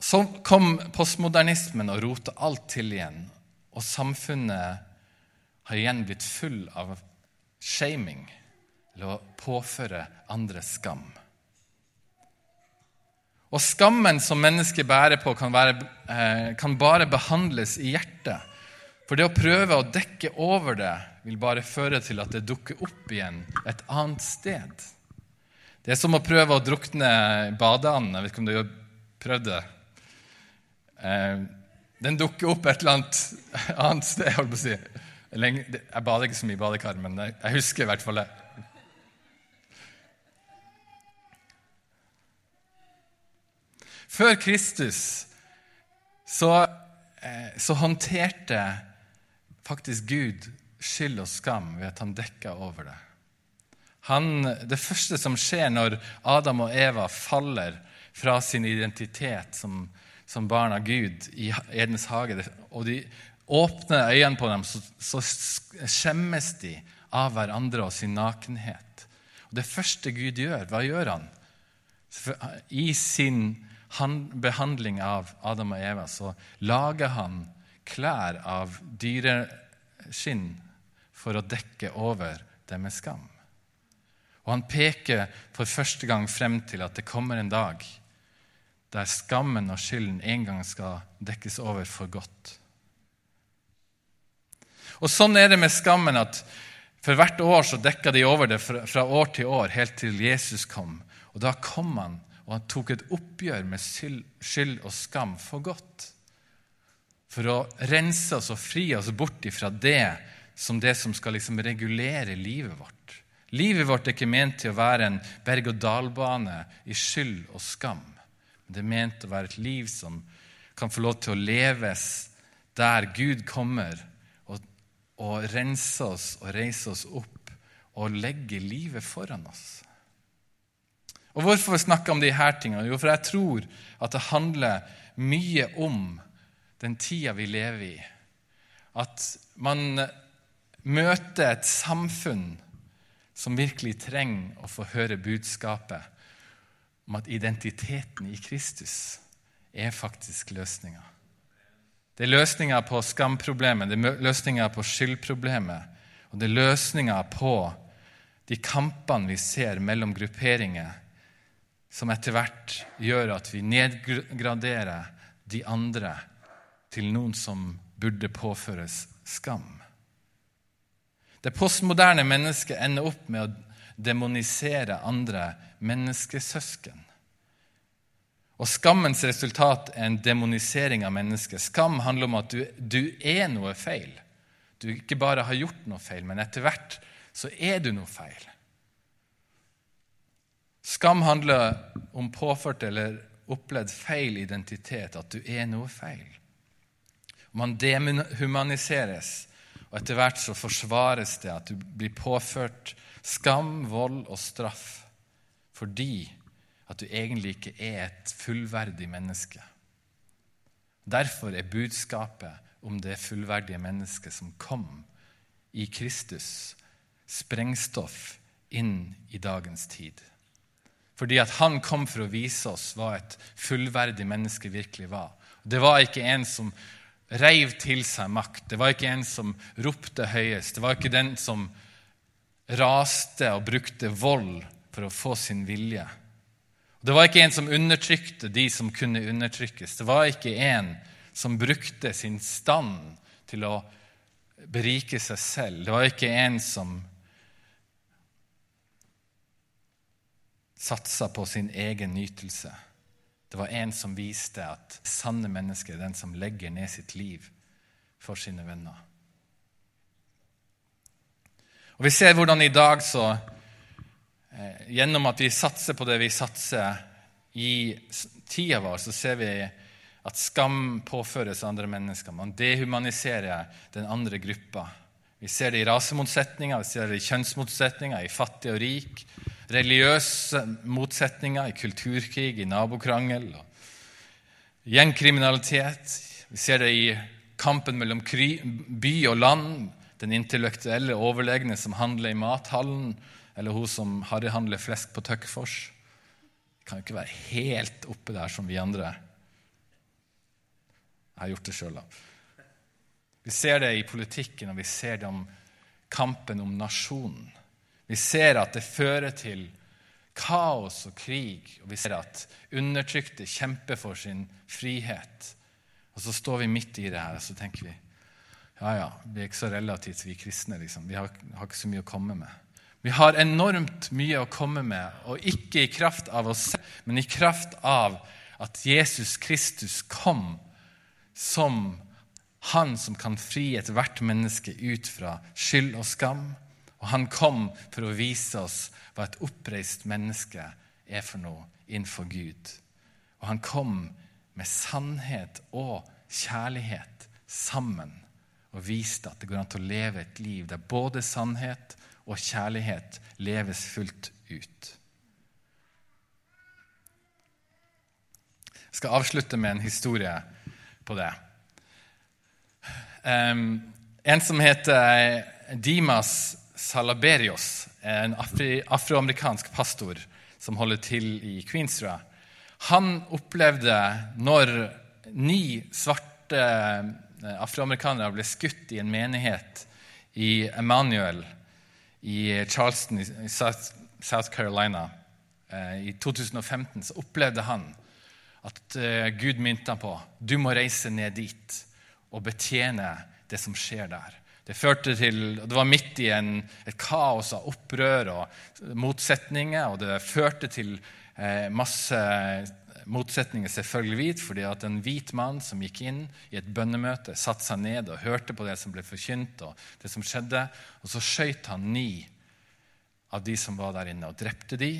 Så kom postmodernismen og rota alt til igjen, og samfunnet har igjen blitt full av shaming, eller å påføre andre skam. Og skammen som mennesket bærer på, kan, være, eh, kan bare behandles i hjertet. For det å prøve å dekke over det vil bare føre til at det dukker opp igjen et annet sted. Det er som å prøve å drukne badeanden. Jeg vet ikke om du har prøvd det. Eh, den dukker opp et eller annet annet sted. Holdt på å si. Jeg bader ikke så mye i badekar, men jeg husker i hvert fall det. Før Kristus så, eh, så, håndterte faktisk Gud skyld og skam ved at han dekka over det. Han, det første som skjer når Adam og Eva faller fra sin identitet som som barn av Gud i Edens hage, og de åpner øynene på dem, så, så skjemmes de av hverandre og sin nakenhet. Og Det første Gud gjør, hva gjør han? I sin behandling av Adam og Eva så lager han klær av dyreskinn for å dekke over deres skam. Og han peker for første gang frem til at det kommer en dag der skammen og skylden en gang skal dekkes over for godt. Og Sånn er det med skammen at for hvert år så dekka de over det fra år til år, helt til Jesus kom. Og Da kom han, og han tok et oppgjør med skyld og skam for godt. For å rense oss og fri oss bort ifra det som det som skal liksom regulere livet vårt. Livet vårt er ikke ment til å være en berg-og-dal-bane i skyld og skam. Det er ment å være et liv som kan få lov til å leves der Gud kommer og rense oss og reise oss opp og legge livet foran oss. Og Hvorfor snakke om disse tingene? Jo, for jeg tror at det handler mye om den tida vi lever i. At man møter et samfunn som virkelig trenger å få høre budskapet om at identiteten i Kristus er faktisk løsninga. Det er løsninga på skamproblemet, det er løsninga på skyldproblemet, og det er løsninga på de kampene vi ser mellom grupperinger, som etter hvert gjør at vi nedgraderer de andre til noen som burde påføres skam. Det postmoderne mennesket ender opp med å demonisere andre menneskesøsken. Og Skammens resultat er en demonisering av mennesket. Skam handler om at du, du, er noe feil. Du ikke bare har gjort noe feil, men etter hvert så er du noe feil. Skam handler om påført eller opplevd feil identitet, at du er noe feil. Man dehumaniseres og etter hvert så forsvares det at du blir påført skam, vold og straff fordi at du egentlig ikke er et fullverdig menneske. Derfor er budskapet om det fullverdige mennesket som kom i Kristus, sprengstoff inn i dagens tid. Fordi at han kom for å vise oss hva et fullverdig menneske virkelig var. Det var ikke en som reiv til seg makt. Det var ikke en som ropte høyest. Det var ikke den som raste og brukte vold for å få sin vilje. Det var ikke en som undertrykte de som kunne undertrykkes. Det var ikke en som brukte sin stand til å berike seg selv. Det var ikke en som satsa på sin egen nytelse. Det var en som viste at sanne mennesker er den som legger ned sitt liv for sine venner. Og Vi ser hvordan i dag så Gjennom at vi satser på det vi satser i tida vår, så ser vi at skam påføres andre mennesker. Man dehumaniserer den andre gruppa. Vi ser det i rasemotsetninger, vi ser det i kjønnsmotsetninger, i fattig og rik, religiøse motsetninger, i kulturkrig, i nabokrangel, gjengkriminalitet. Vi ser det i kampen mellom by og land, den intellektuelle overlegne som handler i mathallen, eller hun som harryhandler flesk på Tøkkfors. Kan jo ikke være helt oppe der som vi andre. Jeg har gjort det sjøl, da. Vi ser det i politikken, og vi ser det om kampen om nasjonen. Vi ser at det fører til kaos og krig, og vi ser at undertrykte kjemper for sin frihet. Og så står vi midt i det her og så tenker vi ja, ja, vi er ikke så relativt, vi kristne. liksom. Vi har, har ikke så mye å komme med. Vi har enormt mye å komme med, og ikke i kraft av oss selv, men i kraft av at Jesus Kristus kom som han som kan fri ethvert menneske ut fra skyld og skam og han kom for å vise oss hva et oppreist menneske er for noe innenfor Gud. Og han kom med sannhet og kjærlighet sammen og viste at det går an å leve et liv der både sannhet og kjærlighet leves fullt ut. Jeg skal avslutte med en historie på det. En som heter Dimas Salaberios, en afroamerikansk pastor som holder til i Queensrud, han opplevde når ni svarte eh, afroamerikanere ble skutt i en menighet i Emmanuel i Charleston i South Carolina eh, i 2015, så opplevde han at eh, Gud minte ham på du må reise ned dit og betjene det som skjer der. Det førte til, det var midt i en, et kaos av opprør og motsetninger, og det førte til eh, masse motsetninger, selvfølgelig hvit, fordi at en hvit mann som gikk inn i et bønnemøte, satte seg ned og hørte på det som ble forkynt, og det som skjedde, og så skøyt han ni av de som var der inne, og drepte de,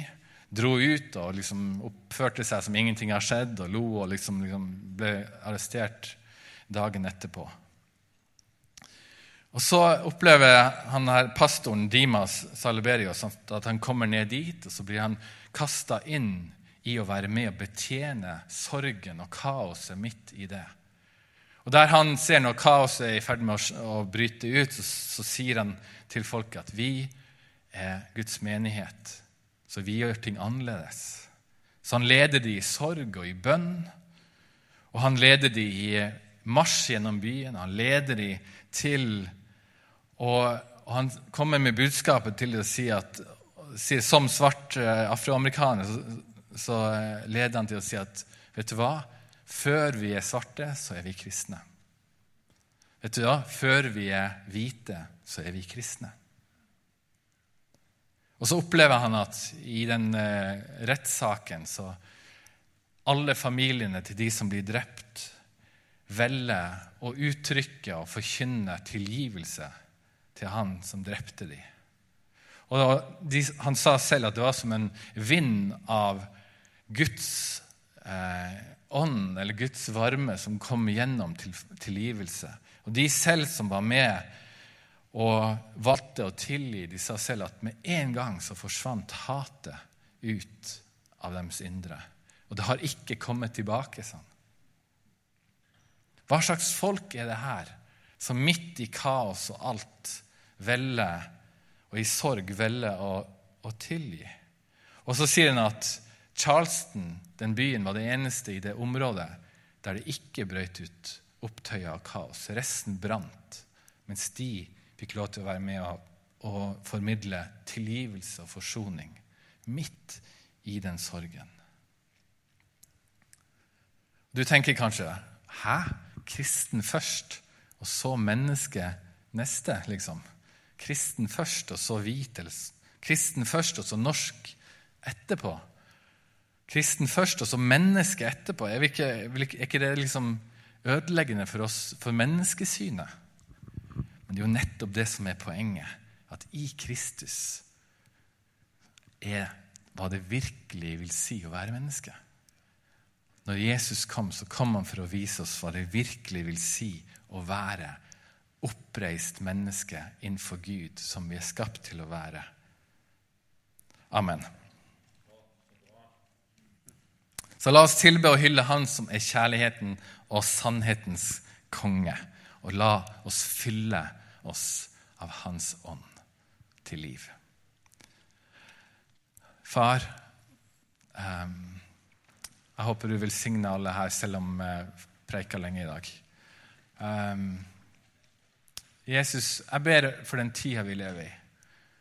dro ut og liksom oppførte seg som ingenting har skjedd, og lo og liksom, liksom ble arrestert dagen etterpå. Og Så opplever han her pastoren Dimas Saliberios at han kommer ned dit, og så blir han kasta inn i å være med og betjene sorgen og kaoset midt i det. Og Der han ser når kaoset er i ferd med å, bryte ut, så, så, sier han til folket at vi er Guds menighet, så vi gjør ting annerledes. Så han leder de i sorg og i bønn, og han leder de i marsj gjennom byen. Han leder de til og, og han kommer med budskapet til å si at som svart eh, afroamerikaner så, eh, leder han til å si at vet du hva? Før vi er svarte, så er vi kristne. Vet du hva? Før vi er hvite, så er vi kristne. Og så opplever han at i den eh, rettssaken så alle familiene til de som blir drept, velger å uttrykke og forkynne tilgivelse til han som drepte dem. Og de, Han sa selv at det var som en vind av Guds eh, ånd, eller Guds varme, som kom gjennom til, tilgivelse. Og de selv som var med og valgte å tilgi, de sa selv at med en gang så forsvant hatet ut av deres indre. Og det har ikke kommet tilbake. sånn. Hva slags folk er det her, som midt i kaos og alt velger, og i sorg velger å, å tilgi? Og så sier han at Charleston, den byen, var det eneste i det området der det ikke brøt ut opptøyer av kaos. Resten brant, mens de fikk lov til å være med og, og formidle tilgivelse og forsoning midt i den sorgen. Du tenker kanskje Hæ? Kristen først, og så menneske neste, liksom? Kristen først, og så hvit? Kristen først, og så norsk etterpå? Kristen først, og så menneske etterpå? Er, ikke, er ikke det liksom ødeleggende for oss, for menneskesynet? Men det er jo nettopp det som er poenget. At i Kristus er hva det virkelig vil si å være menneske. Når Jesus kom, så kom han for å vise oss hva det virkelig vil si å være oppreist menneske innenfor Gud, som vi er skapt til å være. Amen. Så la oss tilbe og hylle Han som er kjærligheten og sannhetens konge, og la oss fylle oss av Hans ånd til liv. Far, um, jeg håper du vil signe alle her, selv om jeg preika lenge i dag. Um, Jesus, jeg ber for den tida vi lever i,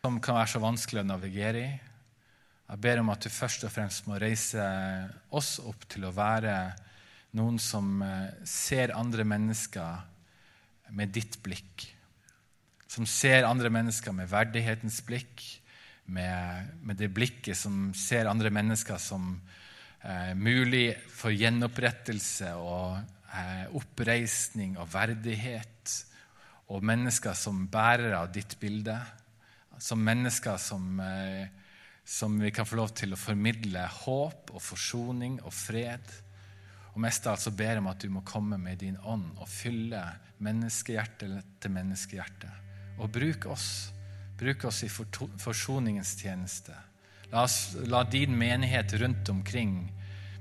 som kan være så vanskelig å navigere i. Jeg ber om at du først og fremst må reise oss opp til å være noen som eh, ser andre mennesker med ditt blikk. Som ser andre mennesker med verdighetens blikk, med, med det blikket som ser andre mennesker som eh, mulig for gjenopprettelse og eh, oppreisning og verdighet, og mennesker som bærer av ditt bilde, som mennesker som, eh, som vi kan få lov til å formidle håp og forsoning og fred. Og mest av alt så ber jeg om at du må komme med din ånd og fylle menneskehjerte til menneskehjerte. Og bruk oss. Bruk oss i forsoningens tjeneste. La, oss, la, din menighet rundt omkring,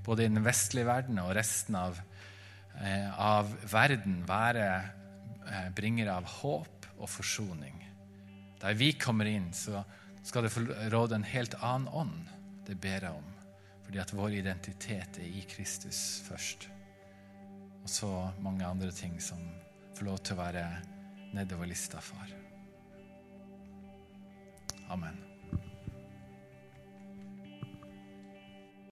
både i den vestlige verden og resten av, eh, av verden, være eh, bringere av håp og forsoning. Der vi kommer inn, så skal det få råde en helt annen ånd. Det ber jeg om. Fordi at vår identitet er i Kristus først. Og så mange andre ting som får lov til å være nedover lista, far. Amen.